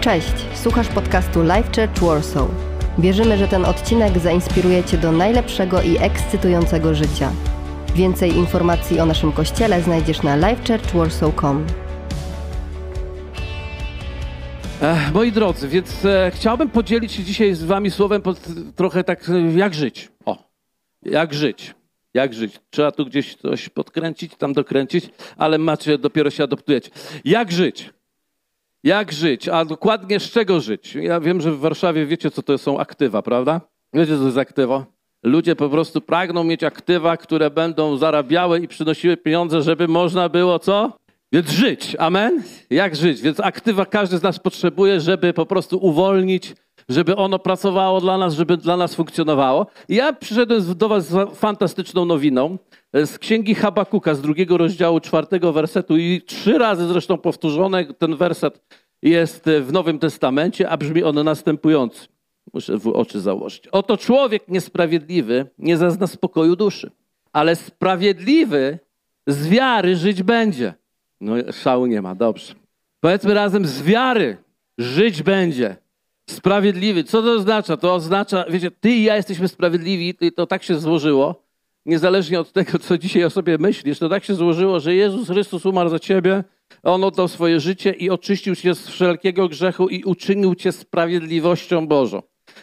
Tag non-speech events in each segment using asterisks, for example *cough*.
Cześć, słuchasz podcastu Life Church Warsaw. Wierzymy, że ten odcinek zainspiruje Cię do najlepszego i ekscytującego życia. Więcej informacji o naszym kościele znajdziesz na lifechurchwarsaw.com. Ech, moi drodzy, więc e, chciałbym podzielić się dzisiaj z wami słowem pod, trochę tak, e, jak żyć. O, jak żyć. Jak żyć? Trzeba tu gdzieś coś podkręcić, tam dokręcić, ale macie, dopiero się adoptujecie. Jak żyć? Jak żyć? A dokładnie z czego żyć? Ja wiem, że w Warszawie wiecie, co to są aktywa, prawda? Wiecie, co jest aktywo? Ludzie po prostu pragną mieć aktywa, które będą zarabiały i przynosiły pieniądze, żeby można było co? Więc żyć. Amen? Jak żyć? Więc aktywa każdy z nas potrzebuje, żeby po prostu uwolnić, żeby ono pracowało dla nas, żeby dla nas funkcjonowało. Ja przyszedłem do was z fantastyczną nowiną z księgi Habakuka z drugiego rozdziału czwartego wersetu i trzy razy zresztą powtórzony ten werset jest w Nowym Testamencie, a brzmi on następująco. Muszę w oczy założyć. Oto człowiek niesprawiedliwy nie zazna spokoju duszy, ale sprawiedliwy z wiary żyć będzie. No szału nie ma, dobrze. Powiedzmy razem, z wiary żyć będzie. Sprawiedliwy. Co to oznacza? To oznacza, wiecie, ty i ja jesteśmy sprawiedliwi, to tak się złożyło, niezależnie od tego, co dzisiaj o sobie myślisz, to tak się złożyło, że Jezus Chrystus umarł za ciebie, On oddał swoje życie i oczyścił cię z wszelkiego grzechu i uczynił cię sprawiedliwością Bożą.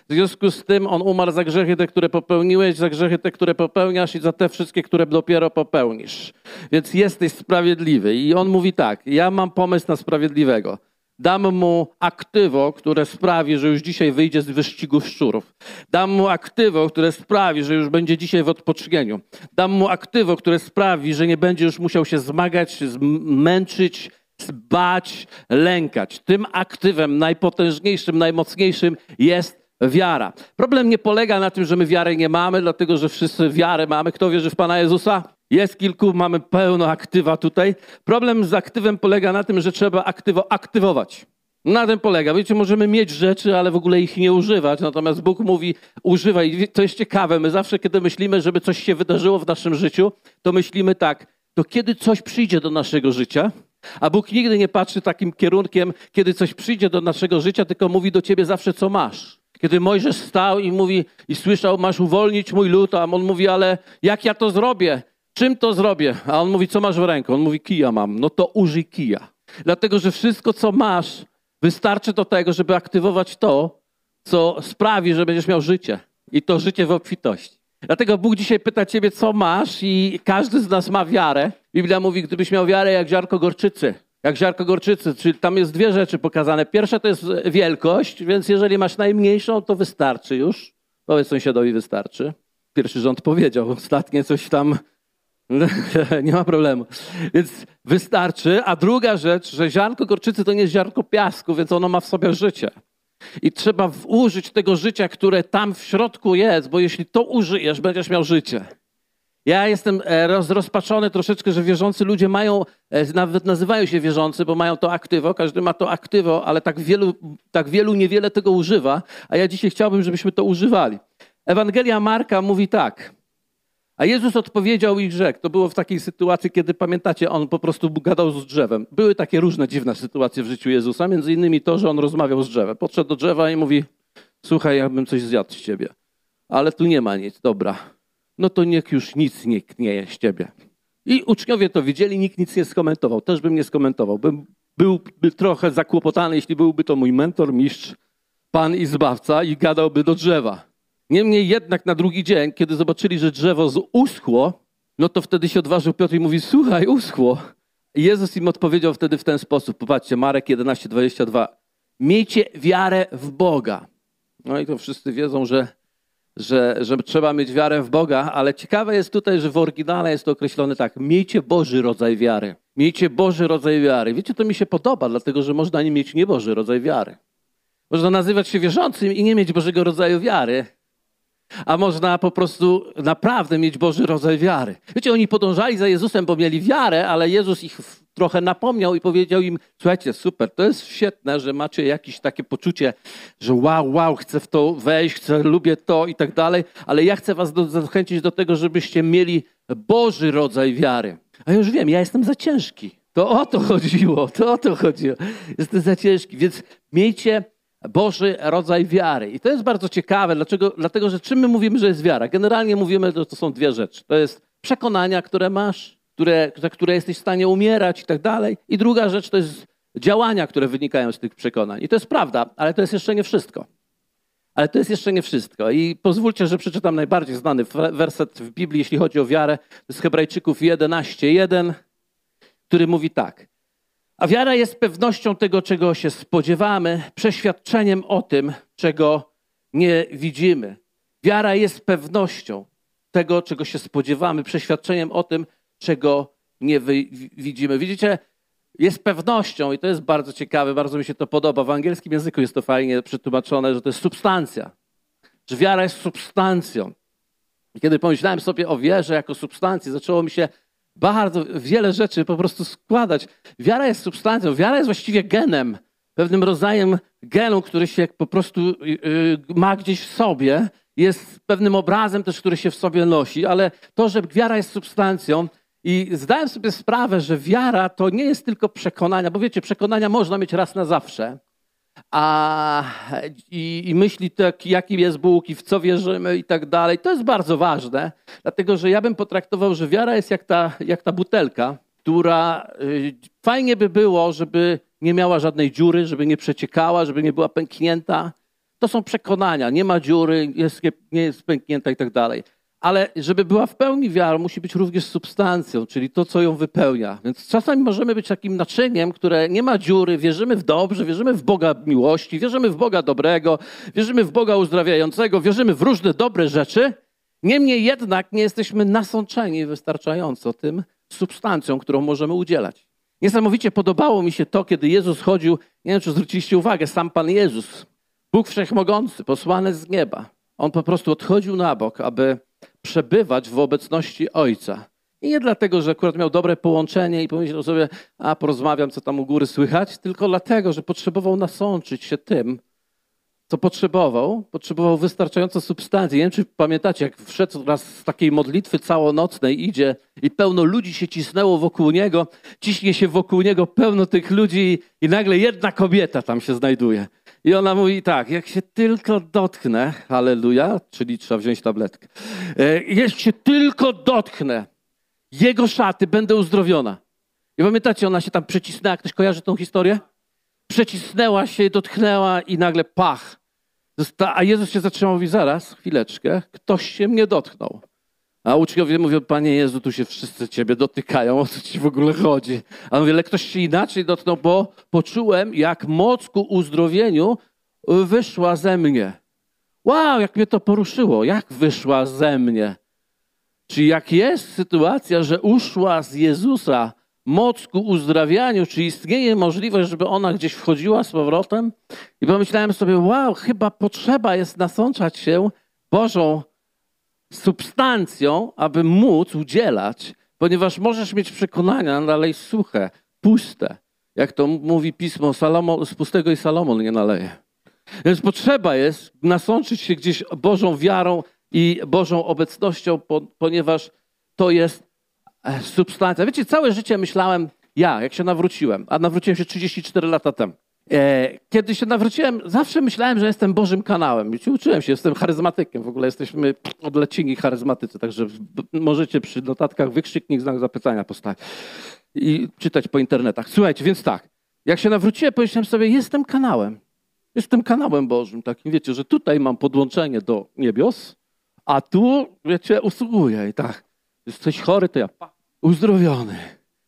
W związku z tym On umarł za grzechy te, które popełniłeś, za grzechy te, które popełniasz i za te wszystkie, które dopiero popełnisz. Więc jesteś sprawiedliwy. I On mówi tak, ja mam pomysł na sprawiedliwego. Dam mu aktywo, które sprawi, że już dzisiaj wyjdzie z wyścigu szczurów. Dam mu aktywo, które sprawi, że już będzie dzisiaj w odpocznieniu. Dam mu aktywo, które sprawi, że nie będzie już musiał się zmagać, męczyć, bać, lękać. Tym aktywem najpotężniejszym, najmocniejszym jest wiara. Problem nie polega na tym, że my wiary nie mamy, dlatego że wszyscy wiarę mamy. Kto wierzy w Pana Jezusa? Jest kilku, mamy pełno aktywa tutaj. Problem z aktywem polega na tym, że trzeba aktywo aktywować. Na tym polega. Wiecie, możemy mieć rzeczy, ale w ogóle ich nie używać. Natomiast Bóg mówi, używaj. To jest ciekawe. My zawsze, kiedy myślimy, żeby coś się wydarzyło w naszym życiu, to myślimy tak, to kiedy coś przyjdzie do naszego życia, a Bóg nigdy nie patrzy takim kierunkiem, kiedy coś przyjdzie do naszego życia, tylko mówi do ciebie zawsze, co masz. Kiedy Mojżesz stał i mówi i słyszał, masz uwolnić mój lud, a on mówi, ale jak ja to zrobię? Czym to zrobię? A on mówi, co masz w ręku? On mówi, kija mam. No to użyj kija. Dlatego, że wszystko, co masz, wystarczy do tego, żeby aktywować to, co sprawi, że będziesz miał życie. I to życie w obfitości. Dlatego Bóg dzisiaj pyta ciebie, co masz i każdy z nas ma wiarę. Biblia mówi, gdybyś miał wiarę jak ziarko gorczycy. Jak ziarko gorczycy, czyli tam jest dwie rzeczy pokazane. Pierwsza to jest wielkość, więc jeżeli masz najmniejszą, to wystarczy już. Powiedz sąsiadowi, wystarczy. Pierwszy rząd powiedział, ostatnie coś tam *laughs* nie ma problemu. Więc wystarczy. A druga rzecz, że ziarnko gorczycy to nie jest ziarnko piasku, więc ono ma w sobie życie. I trzeba użyć tego życia, które tam w środku jest, bo jeśli to użyjesz, będziesz miał życie. Ja jestem e, rozpaczony troszeczkę, że wierzący ludzie mają, e, nawet nazywają się wierzący, bo mają to aktywo, każdy ma to aktywo, ale tak wielu, tak wielu niewiele tego używa, a ja dzisiaj chciałbym, żebyśmy to używali. Ewangelia Marka mówi tak. A Jezus odpowiedział i rzekł. To było w takiej sytuacji, kiedy pamiętacie, on po prostu gadał z drzewem. Były takie różne dziwne sytuacje w życiu Jezusa, między innymi to, że on rozmawiał z drzewem. Podszedł do drzewa i mówi: Słuchaj, ja bym coś zjadł z ciebie, ale tu nie ma nic, dobra. No to niech już nic nie knieje z ciebie. I uczniowie to widzieli, nikt nic nie skomentował. Też bym nie skomentował. Bym byłby trochę zakłopotany, jeśli byłby to mój mentor, mistrz, pan i zbawca i gadałby do drzewa. Niemniej jednak na drugi dzień, kiedy zobaczyli, że drzewo uschło, no to wtedy się odważył Piotr i mówi, słuchaj, uschło. I Jezus im odpowiedział wtedy w ten sposób. Popatrzcie, Marek 11:22. Miejcie wiarę w Boga. No i to wszyscy wiedzą, że, że, że trzeba mieć wiarę w Boga, ale ciekawe jest tutaj, że w oryginale jest to określone tak. Miejcie Boży rodzaj wiary. Miejcie Boży rodzaj wiary. Wiecie, to mi się podoba, dlatego że można nie mieć nieboży rodzaj wiary. Można nazywać się wierzącym i nie mieć Bożego rodzaju wiary a można po prostu naprawdę mieć Boży rodzaj wiary. Wiecie, oni podążali za Jezusem, bo mieli wiarę, ale Jezus ich trochę napomniał i powiedział im: Słuchajcie, super, to jest świetne, że macie jakieś takie poczucie, że wow, wow, chcę w to wejść, chcę, lubię to i tak dalej, ale ja chcę Was zachęcić do tego, żebyście mieli Boży rodzaj wiary. A już wiem, ja jestem za ciężki. To o to chodziło, to o to chodziło. Jest to za ciężki, więc miejcie Boży rodzaj wiary. I to jest bardzo ciekawe, dlaczego? dlatego że czym my mówimy, że jest wiara? Generalnie mówimy, że to są dwie rzeczy. To jest przekonania, które masz, które, za które jesteś w stanie umierać i tak dalej. I druga rzecz to jest działania, które wynikają z tych przekonań. I to jest prawda, ale to jest jeszcze nie wszystko. Ale to jest jeszcze nie wszystko. I pozwólcie, że przeczytam najbardziej znany werset w Biblii, jeśli chodzi o wiarę. To jest Hebrajczyków 11:1, który mówi tak. A wiara jest pewnością tego, czego się spodziewamy, przeświadczeniem o tym, czego nie widzimy. Wiara jest pewnością tego, czego się spodziewamy, przeświadczeniem o tym, czego nie widzimy. Widzicie, jest pewnością i to jest bardzo ciekawe, bardzo mi się to podoba. W angielskim języku jest to fajnie przetłumaczone, że to jest substancja. Że wiara jest substancją. I kiedy pomyślałem sobie o wierze jako substancji, zaczęło mi się bardzo wiele rzeczy po prostu składać. Wiara jest substancją, wiara jest właściwie genem, pewnym rodzajem genu, który się po prostu yy, ma gdzieś w sobie, jest pewnym obrazem też, który się w sobie nosi, ale to, że wiara jest substancją, i zdałem sobie sprawę, że wiara to nie jest tylko przekonania, bo wiecie, przekonania można mieć raz na zawsze. A, i, i myśli tak, jaki jest Bóg i w co wierzymy i tak dalej. To jest bardzo ważne, dlatego że ja bym potraktował, że wiara jest jak ta, jak ta butelka, która y, fajnie by było, żeby nie miała żadnej dziury, żeby nie przeciekała, żeby nie była pęknięta. To są przekonania. Nie ma dziury, jest, nie jest pęknięta i tak dalej ale żeby była w pełni wiara, musi być również substancją, czyli to, co ją wypełnia. Więc czasami możemy być takim naczyniem, które nie ma dziury, wierzymy w dobrze, wierzymy w Boga miłości, wierzymy w Boga dobrego, wierzymy w Boga uzdrawiającego, wierzymy w różne dobre rzeczy. Niemniej jednak nie jesteśmy nasączeni wystarczająco tym substancją, którą możemy udzielać. Niesamowicie podobało mi się to, kiedy Jezus chodził, nie wiem, czy zwróciliście uwagę, sam Pan Jezus, Bóg Wszechmogący, posłany z nieba. On po prostu odchodził na bok, aby przebywać w obecności Ojca. I nie dlatego, że akurat miał dobre połączenie i pomyślał sobie, a porozmawiam, co tam u góry słychać, tylko dlatego, że potrzebował nasączyć się tym, co potrzebował. Potrzebował wystarczająco substancji. Nie wiem, czy pamiętacie, jak wszedł raz z takiej modlitwy całonocnej, idzie i pełno ludzi się cisnęło wokół niego, ciśnie się wokół niego pełno tych ludzi i nagle jedna kobieta tam się znajduje. I ona mówi tak, jak się tylko dotknę, halleluja, czyli trzeba wziąć tabletkę, e, jak się tylko dotknę jego szaty, będę uzdrowiona. I pamiętacie, ona się tam przecisnęła, ktoś kojarzy tą historię? Przecisnęła się, dotknęła i nagle pach. A Jezus się zatrzymał i mówi, zaraz, chwileczkę, ktoś się mnie dotknął. A uczniowie mówią, Panie Jezu, tu się wszyscy Ciebie dotykają, o co Ci w ogóle chodzi? A on mówi, ale ktoś się inaczej dotknął, bo poczułem, jak moc ku uzdrowieniu wyszła ze mnie. Wow, jak mnie to poruszyło. Jak wyszła ze mnie? Czy jak jest sytuacja, że uszła z Jezusa moc ku uzdrawianiu, czy istnieje możliwość, żeby ona gdzieś wchodziła z powrotem? I pomyślałem sobie, wow, chyba potrzeba jest nasączać się Bożą substancją, aby móc udzielać, ponieważ możesz mieć przekonania dalej suche, puste. Jak to mówi pismo, Salomon, z pustego i Salomon nie naleje. Więc potrzeba jest nasączyć się gdzieś Bożą wiarą i Bożą obecnością, ponieważ to jest e, substancja. Wiecie, całe życie myślałem, ja, jak się nawróciłem, a nawróciłem się 34 lata temu. E, kiedy się nawróciłem, zawsze myślałem, że jestem Bożym kanałem. Uczyłem się, jestem charyzmatykiem. W ogóle jesteśmy odlecini charyzmatycy, także możecie przy notatkach wykrzyknik, znak zapytania postawić i czytać po internetach. Słuchajcie, więc tak, jak się nawróciłem, pomyślałem sobie, jestem kanałem. Jestem kanałem Bożym, takim, wiecie, że tutaj mam podłączenie do niebios, a tu, wiecie, usługuję i tak. Jesteś chory, to ja uzdrowiony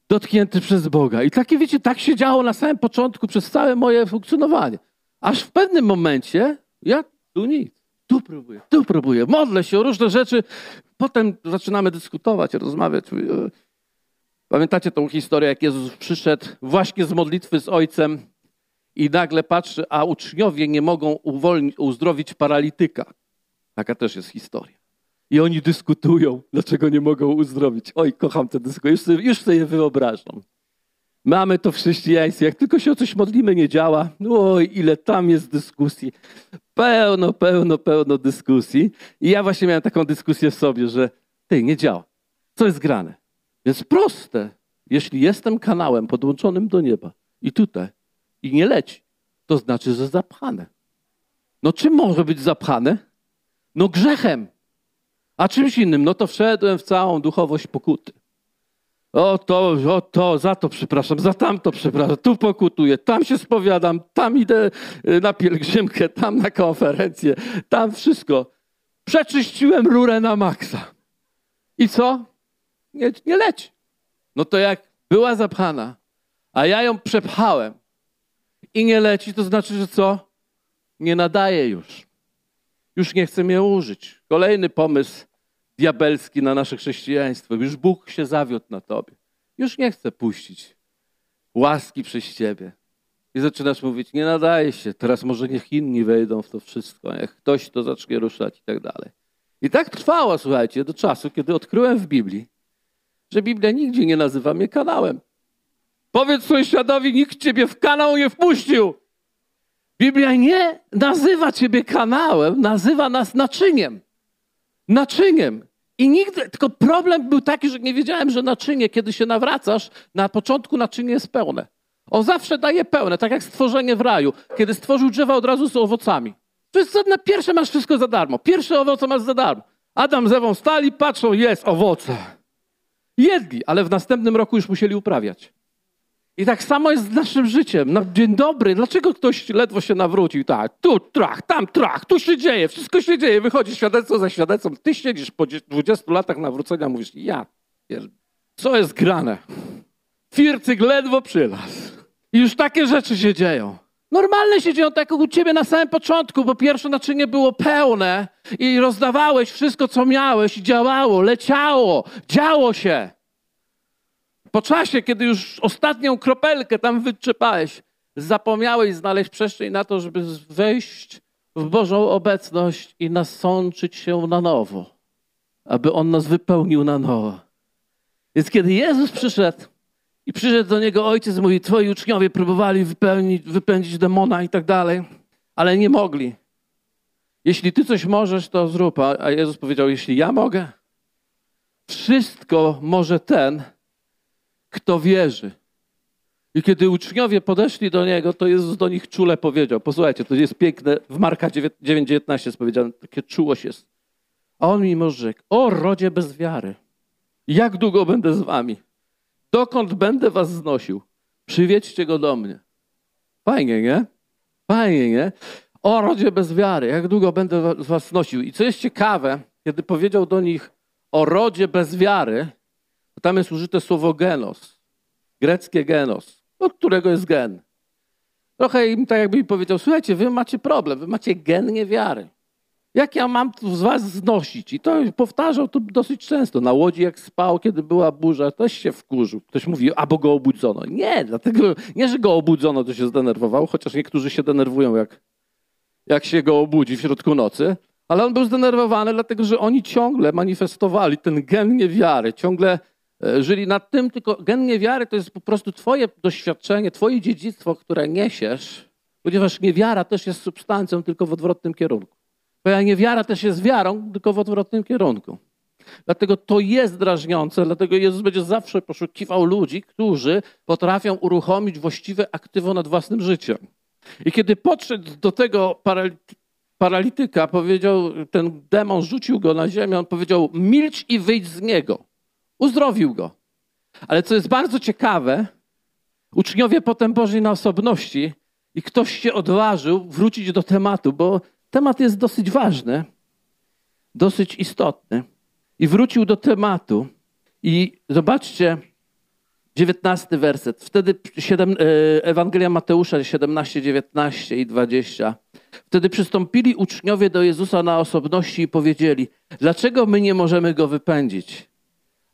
dotknięty przez Boga. I takie, wiecie, tak się działo na samym początku, przez całe moje funkcjonowanie. Aż w pewnym momencie, ja tu nic, tu próbuję, tu próbuję, modlę się o różne rzeczy. Potem zaczynamy dyskutować, rozmawiać. Pamiętacie tą historię, jak Jezus przyszedł właśnie z modlitwy z Ojcem i nagle patrzy, a uczniowie nie mogą uzdrowić paralityka. Taka też jest historia. I oni dyskutują, dlaczego nie mogą uzdrowić. Oj, kocham te dyskusje, już sobie, już sobie wyobrażam. Mamy to w chrześcijaństwie. Jak tylko się o coś modlimy, nie działa. Oj, ile tam jest dyskusji. Pełno, pełno, pełno dyskusji. I ja właśnie miałem taką dyskusję w sobie, że ty, nie działa. Co jest grane? Jest proste. jeśli jestem kanałem podłączonym do nieba i tutaj i nie leci, to znaczy, że zapchane. No czym może być zapchane? No grzechem. A czymś innym? No to wszedłem w całą duchowość pokuty. O to, o to, za to przepraszam, za tamto przepraszam, tu pokutuję, tam się spowiadam, tam idę y, na pielgrzymkę, tam na konferencję, tam wszystko. Przeczyściłem rurę na maksa. I co? Nie, nie leci. No to jak była zapchana, a ja ją przepchałem i nie leci, to znaczy, że co? Nie nadaje już. Już nie chcę mnie użyć. Kolejny pomysł diabelski na nasze chrześcijaństwo. Już Bóg się zawiódł na tobie. Już nie chce puścić łaski przez ciebie. I zaczynasz mówić, nie nadaje się, teraz może niech inni wejdą w to wszystko, niech ktoś to zacznie ruszać i tak dalej. I tak trwało, słuchajcie, do czasu, kiedy odkryłem w Biblii, że Biblia nigdzie nie nazywa mnie kanałem. Powiedz sąsiadowi, nikt ciebie w kanał nie wpuścił. Biblia nie nazywa ciebie kanałem, nazywa nas naczyniem. Naczyniem. I nigdy, tylko problem był taki, że nie wiedziałem, że naczynie, kiedy się nawracasz, na początku naczynie jest pełne. On zawsze daje pełne, tak jak stworzenie w raju. Kiedy stworzył drzewa od razu z owocami. To jest na pierwsze masz wszystko za darmo. Pierwsze owoce masz za darmo. Adam z Ewą stali, patrzą, jest owoce. Jedli, ale w następnym roku już musieli uprawiać. I tak samo jest z naszym życiem. No, dzień dobry, dlaczego ktoś ledwo się nawrócił? Tak, tu trach, tam trach, tu się dzieje, wszystko się dzieje, wychodzi świadectwo za świadectwem. Ty siedzisz po 20 latach nawrócenia, mówisz, ja, co jest grane? Fircyk ledwo przylas. I już takie rzeczy się dzieją. Normalne się dzieją tak jak u ciebie na samym początku, bo pierwsze naczynie było pełne i rozdawałeś wszystko, co miałeś i działało, leciało, działo się. Po czasie, kiedy już ostatnią kropelkę tam wyczepałeś, zapomniałeś znaleźć przestrzeń na to, żeby wejść w Bożą obecność i nasączyć się na nowo, aby On nas wypełnił na nowo. Więc kiedy Jezus przyszedł i przyszedł do Niego Ojciec, mówi, twoi uczniowie próbowali wypełnić, wypędzić demona i tak dalej, ale nie mogli. Jeśli Ty coś możesz, to zrób. A Jezus powiedział, jeśli ja mogę, wszystko może ten, kto wierzy. I kiedy uczniowie podeszli do niego, to Jezus do nich czule powiedział: Posłuchajcie, to jest piękne, w Marka 9,19 jest powiedziane, takie czułość jest. A on mi rzekł: O rodzie bez wiary, jak długo będę z wami? Dokąd będę was znosił? Przywiedźcie go do mnie. Fajnie, nie? Fajnie, nie? O rodzie bez wiary, jak długo będę was znosił? I co jest ciekawe, kiedy powiedział do nich o rodzie bez wiary, tam jest użyte słowo genos, greckie genos, od którego jest gen. Trochę im tak jakby mi powiedział, słuchajcie, wy macie problem, wy macie gen niewiary. Jak ja mam z was znosić? I to powtarzał to dosyć często. Na łodzi jak spał, kiedy była burza, też się wkurzył. Ktoś mówi, albo go obudzono. Nie, dlatego nie, że go obudzono, to się zdenerwował, chociaż niektórzy się denerwują, jak, jak się go obudzi w środku nocy. Ale on był zdenerwowany, dlatego że oni ciągle manifestowali ten gen niewiary, ciągle żyli nad tym, tylko gen niewiary to jest po prostu twoje doświadczenie, twoje dziedzictwo, które niesiesz, ponieważ niewiara też jest substancją, tylko w odwrotnym kierunku. Twoja niewiara też jest wiarą, tylko w odwrotnym kierunku. Dlatego to jest drażniące, dlatego Jezus będzie zawsze poszukiwał ludzi, którzy potrafią uruchomić właściwe aktywo nad własnym życiem. I kiedy podszedł do tego paralityka, powiedział, ten demon rzucił go na ziemię, on powiedział: milcz i wyjdź z niego. Uzdrowił go. Ale co jest bardzo ciekawe, uczniowie potem Bożej na osobności i ktoś się odważył wrócić do tematu, bo temat jest dosyć ważny, dosyć istotny. I wrócił do tematu. I zobaczcie, 19 werset. Wtedy 7, e, Ewangelia Mateusza 17, 19 i 20. Wtedy przystąpili uczniowie do Jezusa na osobności i powiedzieli: Dlaczego my nie możemy go wypędzić?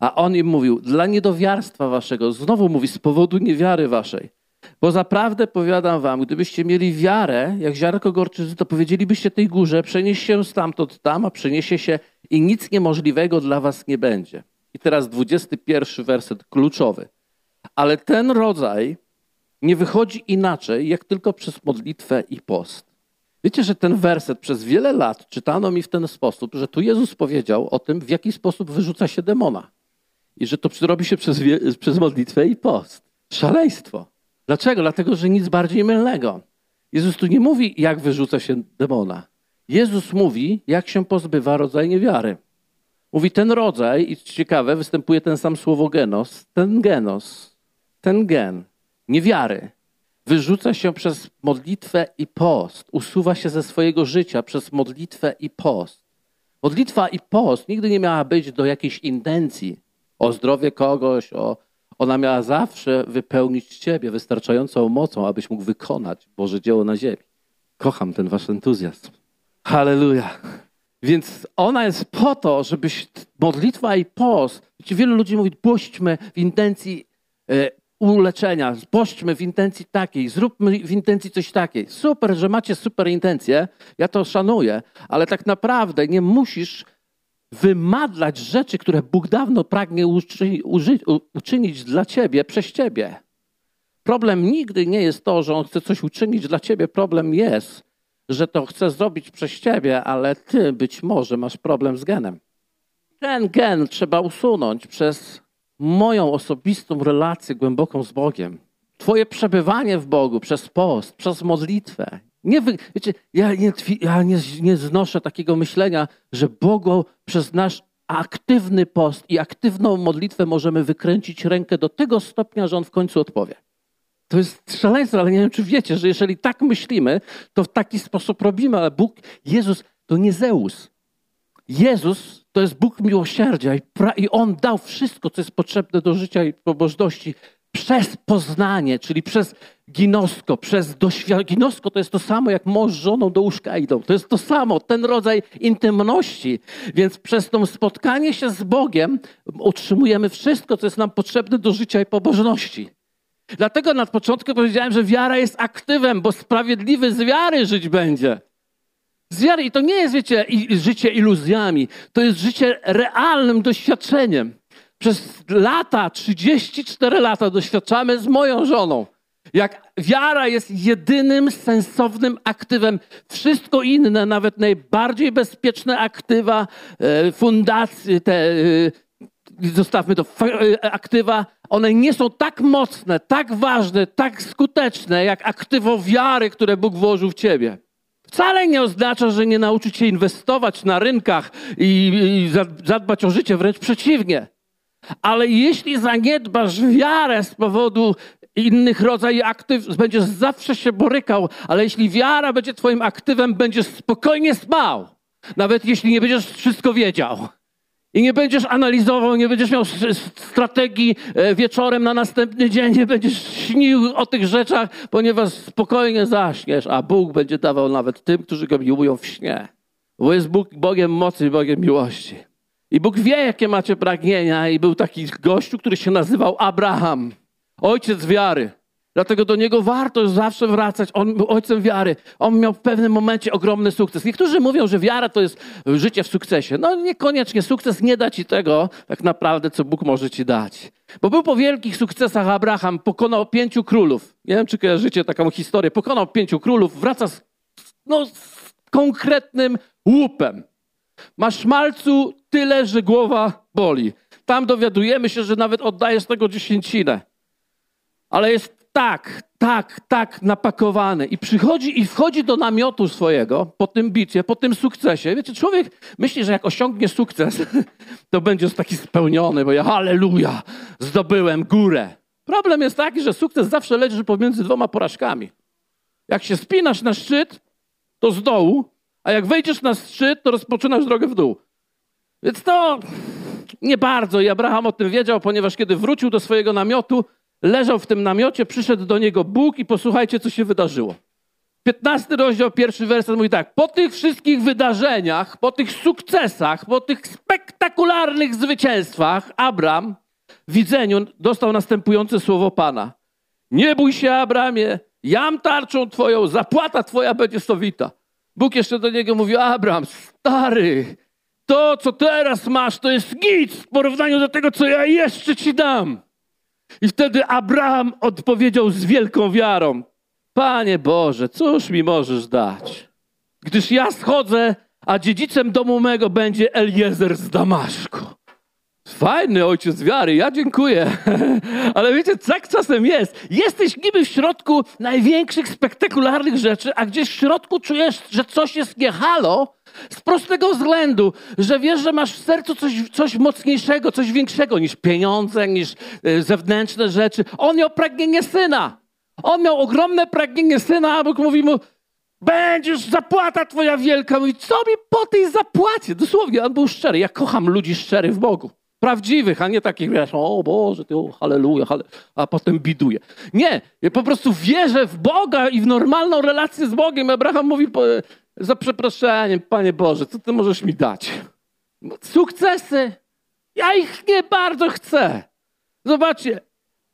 A on im mówił, dla niedowiarstwa waszego, znowu mówi, z powodu niewiary waszej. Bo zaprawdę powiadam wam, gdybyście mieli wiarę, jak ziarnko gorczycy, to powiedzielibyście tej górze, przenieś się stamtąd tam, a przeniesie się i nic niemożliwego dla was nie będzie. I teraz 21 werset kluczowy. Ale ten rodzaj nie wychodzi inaczej, jak tylko przez modlitwę i post. Wiecie, że ten werset przez wiele lat czytano mi w ten sposób, że tu Jezus powiedział o tym, w jaki sposób wyrzuca się demona. I że to robi się przez, przez modlitwę i post. Szaleństwo. Dlaczego? Dlatego, że nic bardziej mylnego. Jezus tu nie mówi, jak wyrzuca się demona. Jezus mówi, jak się pozbywa rodzaj niewiary. Mówi ten rodzaj, i ciekawe, występuje ten sam słowo genos, ten genos, ten gen, niewiary, wyrzuca się przez modlitwę i post, usuwa się ze swojego życia przez modlitwę i post. Modlitwa i post nigdy nie miała być do jakiejś intencji o zdrowie kogoś, o, ona miała zawsze wypełnić Ciebie wystarczającą mocą, abyś mógł wykonać Boże dzieło na ziemi. Kocham ten Wasz entuzjazm. Halleluja. Więc ona jest po to, żebyś modlitwa i post, wielu ludzi mówi, pośćmy w intencji e, uleczenia, pośćmy w intencji takiej, zróbmy w intencji coś takiej. Super, że macie super intencje, ja to szanuję, ale tak naprawdę nie musisz wymadlać rzeczy, które Bóg dawno pragnie uczynić dla ciebie przez ciebie. Problem nigdy nie jest to, że On chce coś uczynić dla ciebie. Problem jest, że to chce zrobić przez ciebie, ale ty być może masz problem z genem. Ten gen trzeba usunąć przez moją osobistą relację głęboką z Bogiem. Twoje przebywanie w Bogu przez post, przez modlitwę. Nie wiecie, ja, nie, ja nie, nie znoszę takiego myślenia, że Bogu przez nasz aktywny post i aktywną modlitwę możemy wykręcić rękę do tego stopnia, że On w końcu odpowie. To jest szaleństwo, ale nie wiem, czy wiecie, że jeżeli tak myślimy, to w taki sposób robimy, ale Bóg, Jezus to nie Zeus. Jezus to jest Bóg miłosierdzia i, pra, i On dał wszystko, co jest potrzebne do życia i pobożności przez poznanie, czyli przez ginosko, przez doświadczenie. Ginosko to jest to samo, jak mąż z żoną do łóżka idą. To jest to samo, ten rodzaj intymności. Więc przez to spotkanie się z Bogiem otrzymujemy wszystko, co jest nam potrzebne do życia i pobożności. Dlatego na początku powiedziałem, że wiara jest aktywem, bo sprawiedliwy z wiary żyć będzie. Z wiary. I to nie jest, wiecie, życie iluzjami. To jest życie realnym doświadczeniem. Przez lata, 34 lata doświadczamy z moją żoną, jak wiara jest jedynym sensownym aktywem. Wszystko inne, nawet najbardziej bezpieczne aktywa, e, fundacje, te e, zostawmy to, e, aktywa, one nie są tak mocne, tak ważne, tak skuteczne, jak aktywo wiary, które Bóg włożył w ciebie. Wcale nie oznacza, że nie nauczyć się inwestować na rynkach i, i zadbać o życie, wręcz przeciwnie. Ale jeśli zaniedbasz wiarę z powodu innych rodzajów aktyw, będziesz zawsze się borykał, ale jeśli wiara będzie twoim aktywem, będziesz spokojnie spał. Nawet jeśli nie będziesz wszystko wiedział. I nie będziesz analizował, nie będziesz miał strategii e, wieczorem na następny dzień, nie będziesz śnił o tych rzeczach, ponieważ spokojnie zaśniesz, a Bóg będzie dawał nawet tym, którzy go miłują w śnie. Bo jest Bóg Bogiem mocy i Bogiem miłości. I Bóg wie, jakie macie pragnienia, i był taki gościu, który się nazywał Abraham, ojciec wiary. Dlatego do niego warto zawsze wracać. On był ojcem wiary. On miał w pewnym momencie ogromny sukces. Niektórzy mówią, że wiara to jest życie w sukcesie. No niekoniecznie. Sukces nie da ci tego, tak naprawdę, co Bóg może ci dać. Bo był po wielkich sukcesach Abraham, pokonał pięciu królów. Nie wiem, czy kojarzycie taką historię. Pokonał pięciu królów, wraca z, no, z konkretnym łupem. Ma szmalcu tyle, że głowa boli. Tam dowiadujemy się, że nawet oddaje z tego dziesięcinę. Ale jest tak, tak, tak napakowany i przychodzi i wchodzi do namiotu swojego po tym bicie, po tym sukcesie. Wiecie, człowiek myśli, że jak osiągnie sukces, *laughs* to będzie taki spełniony, bo ja halleluja, zdobyłem górę. Problem jest taki, że sukces zawsze leży pomiędzy dwoma porażkami. Jak się spinasz na szczyt, to z dołu, a jak wejdziesz na szczyt, to rozpoczynasz drogę w dół. Więc to nie bardzo. I Abraham o tym wiedział, ponieważ kiedy wrócił do swojego namiotu, leżał w tym namiocie, przyszedł do niego Bóg i posłuchajcie, co się wydarzyło. 15 rozdział, pierwszy werset mówi tak. Po tych wszystkich wydarzeniach, po tych sukcesach, po tych spektakularnych zwycięstwach, Abram w widzeniu dostał następujące słowo Pana. Nie bój się, Abramie, jam tarczą twoją, zapłata twoja będzie sowita. Bóg jeszcze do niego mówi, Abram, stary, to, co teraz masz, to jest nic w porównaniu do tego, co ja jeszcze ci dam. I wtedy Abraham odpowiedział z wielką wiarą: Panie Boże, cóż mi możesz dać? Gdyż ja schodzę, a dziedzicem domu mego będzie Eliezer z Damaszku. Fajny ojciec wiary, ja dziękuję. *laughs* Ale wiecie, tak czasem jest. Jesteś niby w środku największych, spektakularnych rzeczy, a gdzieś w środku czujesz, że coś jest nie halo, z prostego względu, że wiesz, że masz w sercu coś, coś mocniejszego, coś większego niż pieniądze, niż y, zewnętrzne rzeczy. On miał pragnienie syna. On miał ogromne pragnienie syna, a Bóg mówi mu, będziesz zapłata twoja wielka. Mówi, co mi po tej zapłacie? Dosłownie, on był szczery. Ja kocham ludzi szczerych w Bogu. Prawdziwych, a nie takich, wiesz, o Boże, ty, halleluja, halle... a potem biduje. Nie, ja po prostu wierzę w Boga i w normalną relację z Bogiem. Abraham mówi, za przeproszeniem, Panie Boże, co Ty możesz mi dać? Sukcesy. Ja ich nie bardzo chcę. Zobaczcie,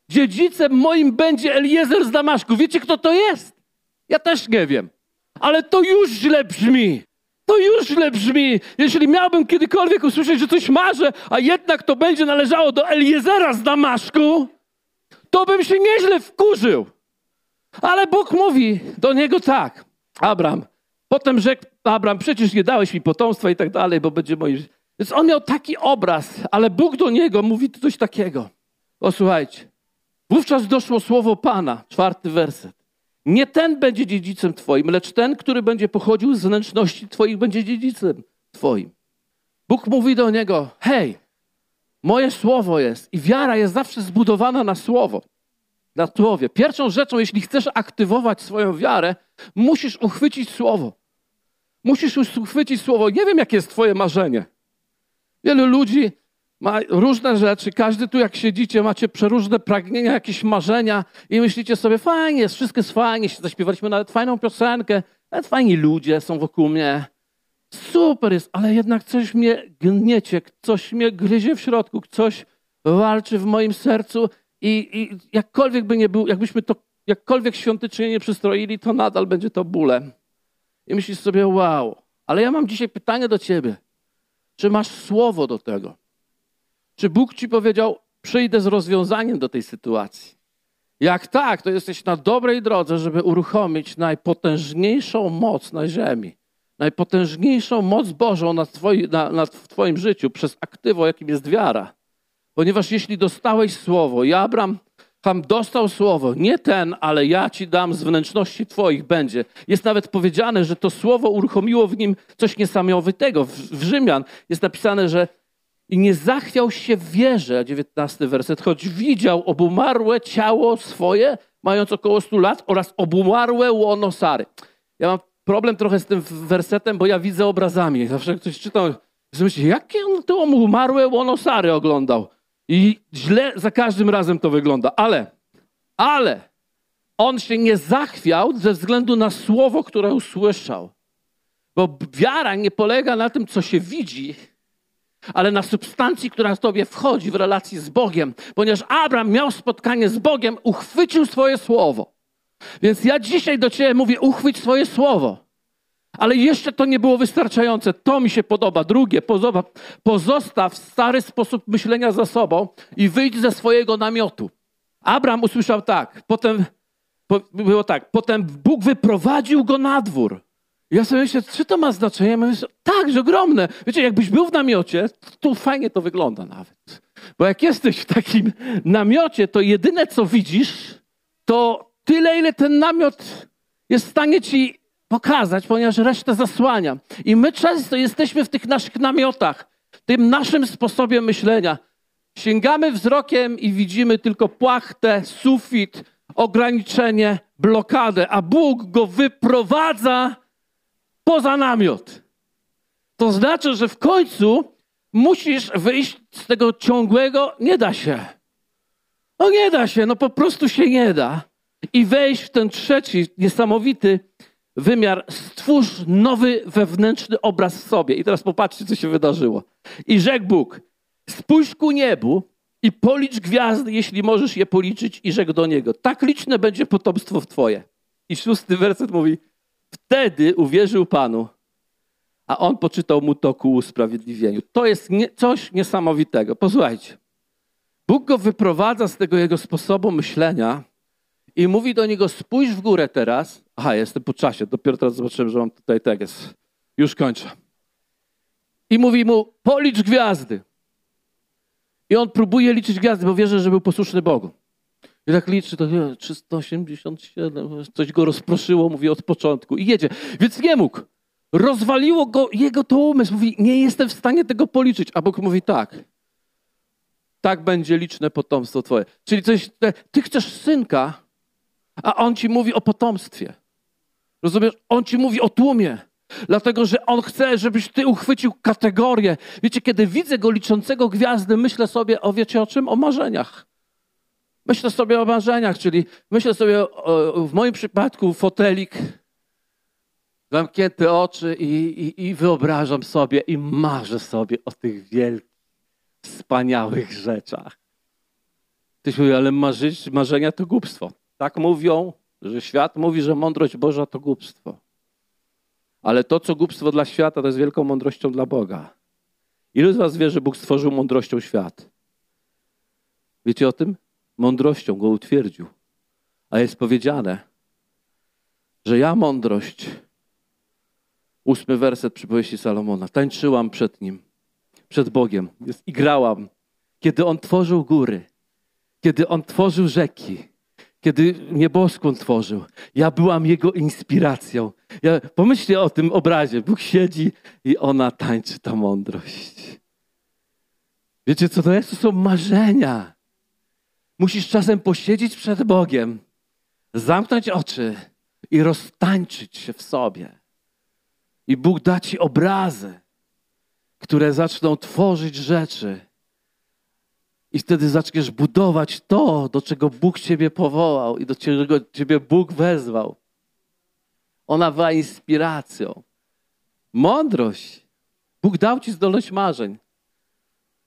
dziedzicem moim będzie Eliezer z Damaszku. Wiecie, kto to jest? Ja też nie wiem. Ale to już źle brzmi. To już źle brzmi. Jeśli miałbym kiedykolwiek usłyszeć, że coś marzę, a jednak to będzie należało do Eliezera z Damaszku, to bym się nieźle wkurzył. Ale Bóg mówi do niego tak. Abram, potem rzekł Abram, przecież nie dałeś mi potomstwa i tak dalej, bo będzie moje... Więc on miał taki obraz, ale Bóg do niego mówi coś takiego. Posłuchajcie. Wówczas doszło słowo Pana, czwarty werset. Nie ten będzie dziedzicem Twoim, lecz ten, który będzie pochodził z wnętrzności Twoich, będzie dziedzicem Twoim. Bóg mówi do niego: Hej, moje słowo jest i wiara jest zawsze zbudowana na słowo. Na słowie. Pierwszą rzeczą, jeśli chcesz aktywować swoją wiarę, musisz uchwycić słowo. Musisz uchwycić słowo. Nie wiem, jakie jest Twoje marzenie. Wielu ludzi ma różne rzeczy. Każdy tu, jak siedzicie, macie przeróżne pragnienia, jakieś marzenia i myślicie sobie, fajnie jest, wszystko jest fajnie, zaśpiewaliśmy nawet fajną piosenkę, nawet fajni ludzie są wokół mnie. Super jest, ale jednak coś mnie gniecie, coś mnie gryzie w środku, coś walczy w moim sercu i, i jakkolwiek by nie był, jakbyśmy to jakkolwiek świątycznie nie przystroili, to nadal będzie to bólem. I myślisz sobie, wow, ale ja mam dzisiaj pytanie do ciebie. Czy masz słowo do tego? Czy Bóg ci powiedział, przyjdę z rozwiązaniem do tej sytuacji? Jak tak, to jesteś na dobrej drodze, żeby uruchomić najpotężniejszą moc na ziemi. Najpotężniejszą moc Bożą na, twoi, na, na w Twoim życiu przez aktywo, jakim jest wiara. Ponieważ jeśli dostałeś słowo, i Abram Ham dostał słowo, nie ten, ale ja ci dam z wnętrzności twoich będzie. Jest nawet powiedziane, że to słowo uruchomiło w nim coś niesamowitego. W, w Rzymian jest napisane, że i nie zachwiał się w wierze, 19 werset, choć widział obumarłe ciało swoje, mając około 100 lat, oraz obumarłe łono Sary. Ja mam problem trochę z tym wersetem, bo ja widzę obrazami. Zawsze jak coś czytam, myślę, jakie on to obumarłe łono Sary oglądał? I źle za każdym razem to wygląda. Ale, ale on się nie zachwiał ze względu na słowo, które usłyszał. Bo wiara nie polega na tym, co się widzi, ale na substancji, która w tobie wchodzi w relacji z Bogiem. Ponieważ Abraham miał spotkanie z Bogiem, uchwycił swoje słowo. Więc ja dzisiaj do ciebie mówię, uchwyć swoje słowo. Ale jeszcze to nie było wystarczające. To mi się podoba. Drugie, pozostaw stary sposób myślenia za sobą i wyjdź ze swojego namiotu. Abraham usłyszał tak, potem było tak, potem Bóg wyprowadził go na dwór. Ja sobie myślę, czy to ma znaczenie? Ja myślę, tak, że ogromne. Wiecie, jakbyś był w namiocie, to fajnie to wygląda nawet. Bo jak jesteś w takim namiocie, to jedyne co widzisz, to tyle, ile ten namiot jest w stanie ci pokazać, ponieważ resztę zasłania. I my często jesteśmy w tych naszych namiotach, tym naszym sposobie myślenia. Sięgamy wzrokiem i widzimy tylko płachtę, sufit, ograniczenie, blokadę, a Bóg go wyprowadza poza namiot. To znaczy, że w końcu musisz wyjść z tego ciągłego, nie da się. No nie da się, no po prostu się nie da. I wejść w ten trzeci, niesamowity wymiar, stwórz nowy wewnętrzny obraz w sobie. I teraz popatrzcie, co się wydarzyło. I rzekł Bóg, spójrz ku niebu i policz gwiazdy, jeśli możesz je policzyć, i rzekł do niego, tak liczne będzie potomstwo twoje. I szósty werset mówi, wtedy uwierzył Panu, a on poczytał mu to ku usprawiedliwieniu. To jest nie, coś niesamowitego. Posłuchajcie. Bóg go wyprowadza z tego jego sposobu myślenia i mówi do niego: Spójrz w górę teraz. Aha, jestem po czasie, dopiero teraz zobaczyłem, że mam tutaj tekst. Już kończę. I mówi mu: Policz gwiazdy. I on próbuje liczyć gwiazdy, bo wierzy, że był posłuszny Bogu. I tak liczy, to nie, 387, coś go rozproszyło, mówi od początku i jedzie. Więc nie mógł. Rozwaliło go jego to umysł. Mówi, nie jestem w stanie tego policzyć. A Bóg mówi tak. Tak będzie liczne potomstwo twoje. Czyli coś, ty chcesz synka, a on ci mówi o potomstwie. Rozumiesz? On ci mówi o tłumie. Dlatego, że on chce, żebyś ty uchwycił kategorię. Wiecie, kiedy widzę go liczącego gwiazdy, myślę sobie, o wiecie o czym? O marzeniach. Myślę sobie o marzeniach, czyli myślę sobie o, w moim przypadku fotelik, zamknięte oczy i, i, i wyobrażam sobie i marzę sobie o tych wielkich, wspaniałych rzeczach. Ktoś mówi, ale marzyć, marzenia to głupstwo. Tak mówią, że świat mówi, że mądrość Boża to głupstwo. Ale to, co głupstwo dla świata, to jest wielką mądrością dla Boga. Ilu z was wie, że Bóg stworzył mądrością świat? Wiecie o tym? Mądrością go utwierdził. A jest powiedziane, że ja mądrość, ósmy werset przypowieści Salomona, tańczyłam przed nim, przed Bogiem i grałam, kiedy On tworzył góry, kiedy On tworzył rzeki, kiedy nieboskłon tworzył. Ja byłam jego inspiracją. Ja, pomyślcie o tym obrazie. Bóg siedzi i ona tańczy ta mądrość. Wiecie, co to jest? To są marzenia. Musisz czasem posiedzieć przed Bogiem, zamknąć oczy i roztańczyć się w sobie. I Bóg da ci obrazy, które zaczną tworzyć rzeczy i wtedy zaczniesz budować to, do czego Bóg Ciebie powołał i do czego Ciebie Bóg wezwał. Ona była inspiracją. Mądrość. Bóg dał Ci zdolność marzeń.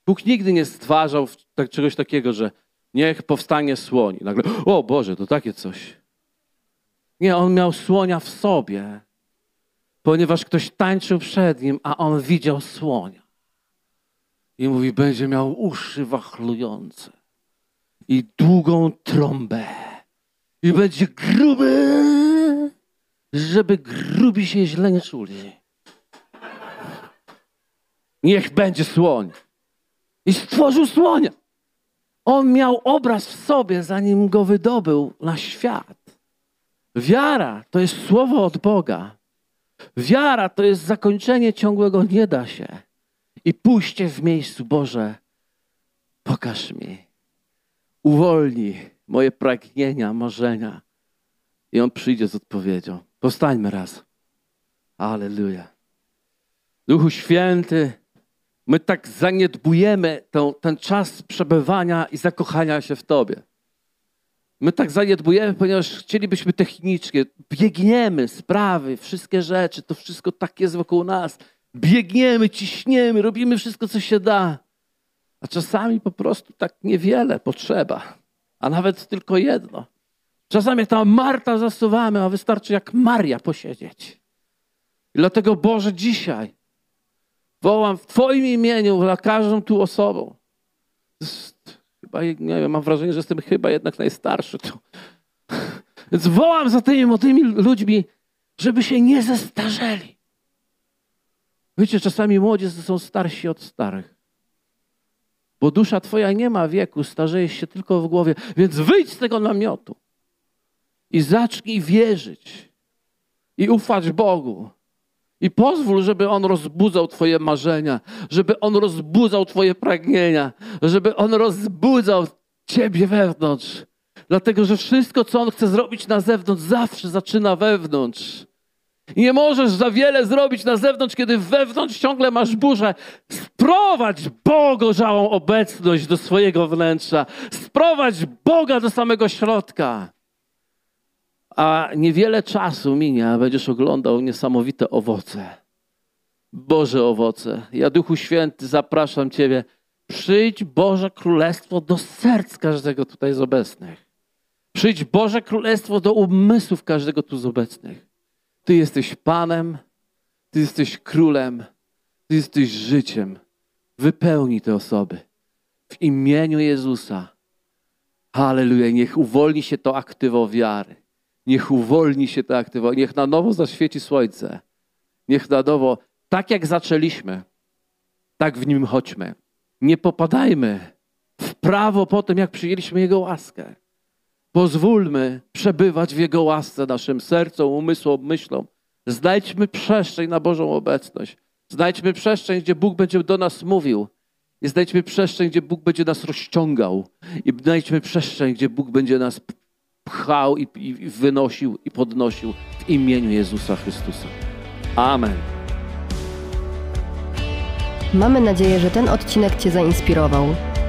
Bóg nigdy nie stwarzał tak, czegoś takiego, że niech powstanie słoń. Nagle, o Boże, to takie coś. Nie, on miał słonia w sobie, ponieważ ktoś tańczył przed nim, a on widział słonia. I mówi, będzie miał uszy wachlujące i długą trąbę. I będzie gruby, żeby grubi się źle nie czuli. Niech będzie słoń. I stworzył słonia. On miał obraz w sobie, zanim go wydobył na świat. Wiara to jest słowo od Boga. Wiara to jest zakończenie ciągłego nie da się i pójście w miejscu Boże. Pokaż mi, uwolnij moje pragnienia, marzenia. I On przyjdzie z odpowiedzią. Powstańmy raz. Aleluja. Duchu Święty, my tak zaniedbujemy ten, ten czas przebywania i zakochania się w Tobie. My tak zaniedbujemy, ponieważ chcielibyśmy technicznie, biegniemy sprawy, wszystkie rzeczy, to wszystko tak jest wokół nas biegniemy, ciśniemy, robimy wszystko, co się da. A czasami po prostu tak niewiele potrzeba, a nawet tylko jedno. Czasami tam Marta zasuwamy, a wystarczy jak Maria posiedzieć. I dlatego Boże dzisiaj wołam w Twoim imieniu dla każdą tu osobą. Chyba, nie wiem, mam wrażenie, że jestem chyba jednak najstarszy tu. Więc wołam za tymi młodymi ludźmi, żeby się nie zestarzeli. Wiecie, czasami młodzież są starsi od starych. Bo dusza twoja nie ma wieku, starzejesz się tylko w głowie. Więc wyjdź z tego namiotu i zacznij wierzyć i ufać Bogu. I pozwól, żeby On rozbudzał Twoje marzenia, żeby On rozbudzał Twoje pragnienia, żeby On rozbudzał Ciebie wewnątrz. Dlatego, że wszystko, co On chce zrobić na zewnątrz, zawsze zaczyna wewnątrz. I nie możesz za wiele zrobić na zewnątrz, kiedy wewnątrz ciągle masz burzę. Sprowadź Bogożałą obecność do swojego wnętrza. Sprowadź Boga do samego środka. A niewiele czasu minie, a będziesz oglądał niesamowite owoce. Boże owoce. Ja, Duchu Święty, zapraszam Ciebie. Przyjdź Boże Królestwo do serc każdego tutaj z obecnych. Przyjdź Boże Królestwo do umysłów każdego tu z obecnych. Ty jesteś Panem, Ty jesteś Królem, Ty jesteś życiem. Wypełnij te osoby. W imieniu Jezusa. Halleluja. Niech uwolni się to aktywo wiary. Niech uwolni się to aktywo. Niech na nowo zaświeci słońce. Niech na nowo, tak jak zaczęliśmy, tak w nim chodźmy. Nie popadajmy prawo po tym, jak przyjęliśmy Jego łaskę. Pozwólmy przebywać w Jego łasce naszym sercom, umysłom, myślom. Znajdźmy przestrzeń na Bożą obecność. Znajdźmy przestrzeń, gdzie Bóg będzie do nas mówił. I znajdźmy przestrzeń, gdzie Bóg będzie nas rozciągał. I znajdźmy przestrzeń, gdzie Bóg będzie nas pchał i, i wynosił i podnosił w imieniu Jezusa Chrystusa. Amen. Mamy nadzieję, że ten odcinek Cię zainspirował.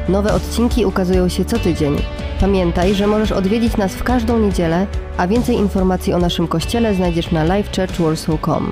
Nowe odcinki ukazują się co tydzień. Pamiętaj, że możesz odwiedzić nas w każdą niedzielę, a więcej informacji o naszym kościele znajdziesz na livechurchwarsaw.com.